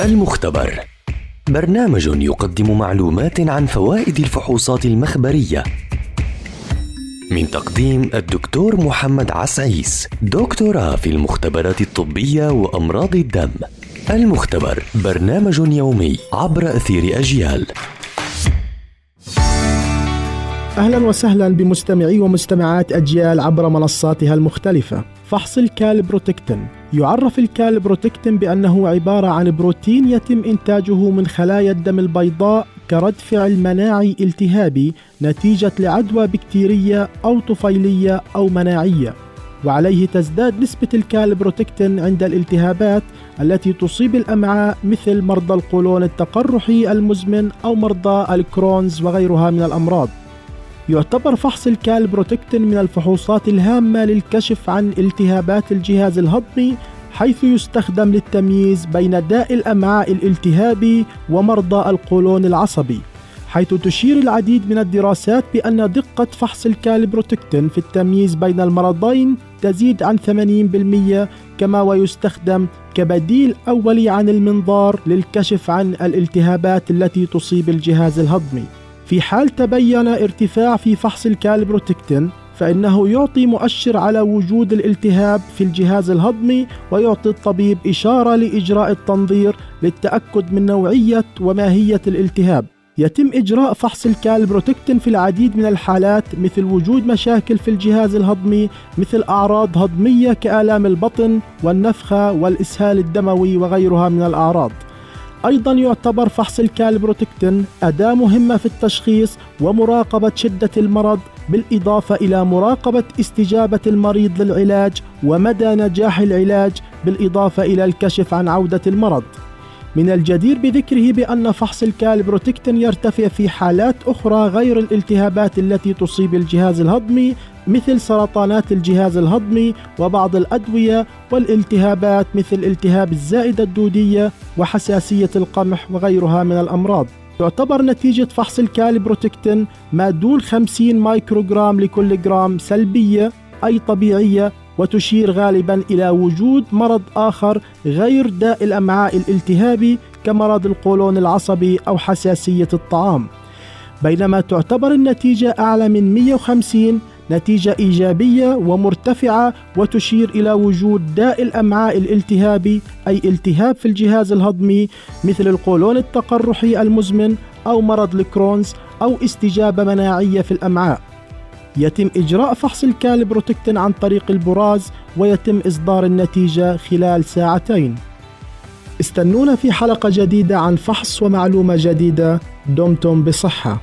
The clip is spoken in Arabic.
المختبر. برنامج يقدم معلومات عن فوائد الفحوصات المخبرية. من تقديم الدكتور محمد عسعيس دكتوراه في المختبرات الطبية وأمراض الدم. المختبر برنامج يومي عبر أثير أجيال. أهلا وسهلا بمستمعي ومستمعات أجيال عبر منصاتها المختلفة. فحص الكالبروتكتين يعرف الكالبروتكتين بأنه عبارة عن بروتين يتم إنتاجه من خلايا الدم البيضاء كرد فعل مناعي التهابي نتيجة لعدوى بكتيرية أو طفيلية أو مناعية. وعليه تزداد نسبة الكالبروتكتين عند الالتهابات التي تصيب الأمعاء مثل مرضى القولون التقرحي المزمن أو مرضى الكرونز وغيرها من الأمراض. يعتبر فحص الكالبروتكتين من الفحوصات الهامة للكشف عن التهابات الجهاز الهضمي حيث يستخدم للتمييز بين داء الأمعاء الالتهابي ومرضى القولون العصبي حيث تشير العديد من الدراسات بأن دقة فحص الكالبروتكتين في التمييز بين المرضين تزيد عن 80% كما ويستخدم كبديل أولي عن المنظار للكشف عن الالتهابات التي تصيب الجهاز الهضمي. في حال تبين ارتفاع في فحص الكالبروتكتين فإنه يعطي مؤشر على وجود الالتهاب في الجهاز الهضمي ويعطي الطبيب إشارة لإجراء التنظير للتأكد من نوعية وماهية الالتهاب. يتم إجراء فحص الكالبروتكتين في العديد من الحالات مثل وجود مشاكل في الجهاز الهضمي مثل أعراض هضمية كآلام البطن والنفخة والإسهال الدموي وغيرها من الأعراض. أيضا يعتبر فحص الكالبروتكتين أداة مهمة في التشخيص ومراقبة شدة المرض بالإضافة إلى مراقبة استجابة المريض للعلاج ومدى نجاح العلاج بالإضافة إلى الكشف عن عودة المرض. من الجدير بذكره بأن فحص الكالبروتكتين يرتفع في حالات أخرى غير الالتهابات التي تصيب الجهاز الهضمي مثل سرطانات الجهاز الهضمي وبعض الأدوية والالتهابات مثل التهاب الزائدة الدودية وحساسية القمح وغيرها من الأمراض. تعتبر نتيجة فحص الكالبروتكتين ما دون 50 مايكروغرام لكل جرام سلبية أي طبيعية وتشير غالبا إلى وجود مرض آخر غير داء الأمعاء الالتهابي كمرض القولون العصبي أو حساسية الطعام. بينما تعتبر النتيجة أعلى من 150 نتيجة إيجابية ومرتفعة وتشير إلى وجود داء الأمعاء الالتهابي أي التهاب في الجهاز الهضمي مثل القولون التقرحي المزمن أو مرض الكرونز أو استجابة مناعية في الأمعاء. يتم إجراء فحص الكالبروتكتين عن طريق البراز ويتم إصدار النتيجة خلال ساعتين. استنونا في حلقة جديدة عن فحص ومعلومة جديدة. دمتم بصحة.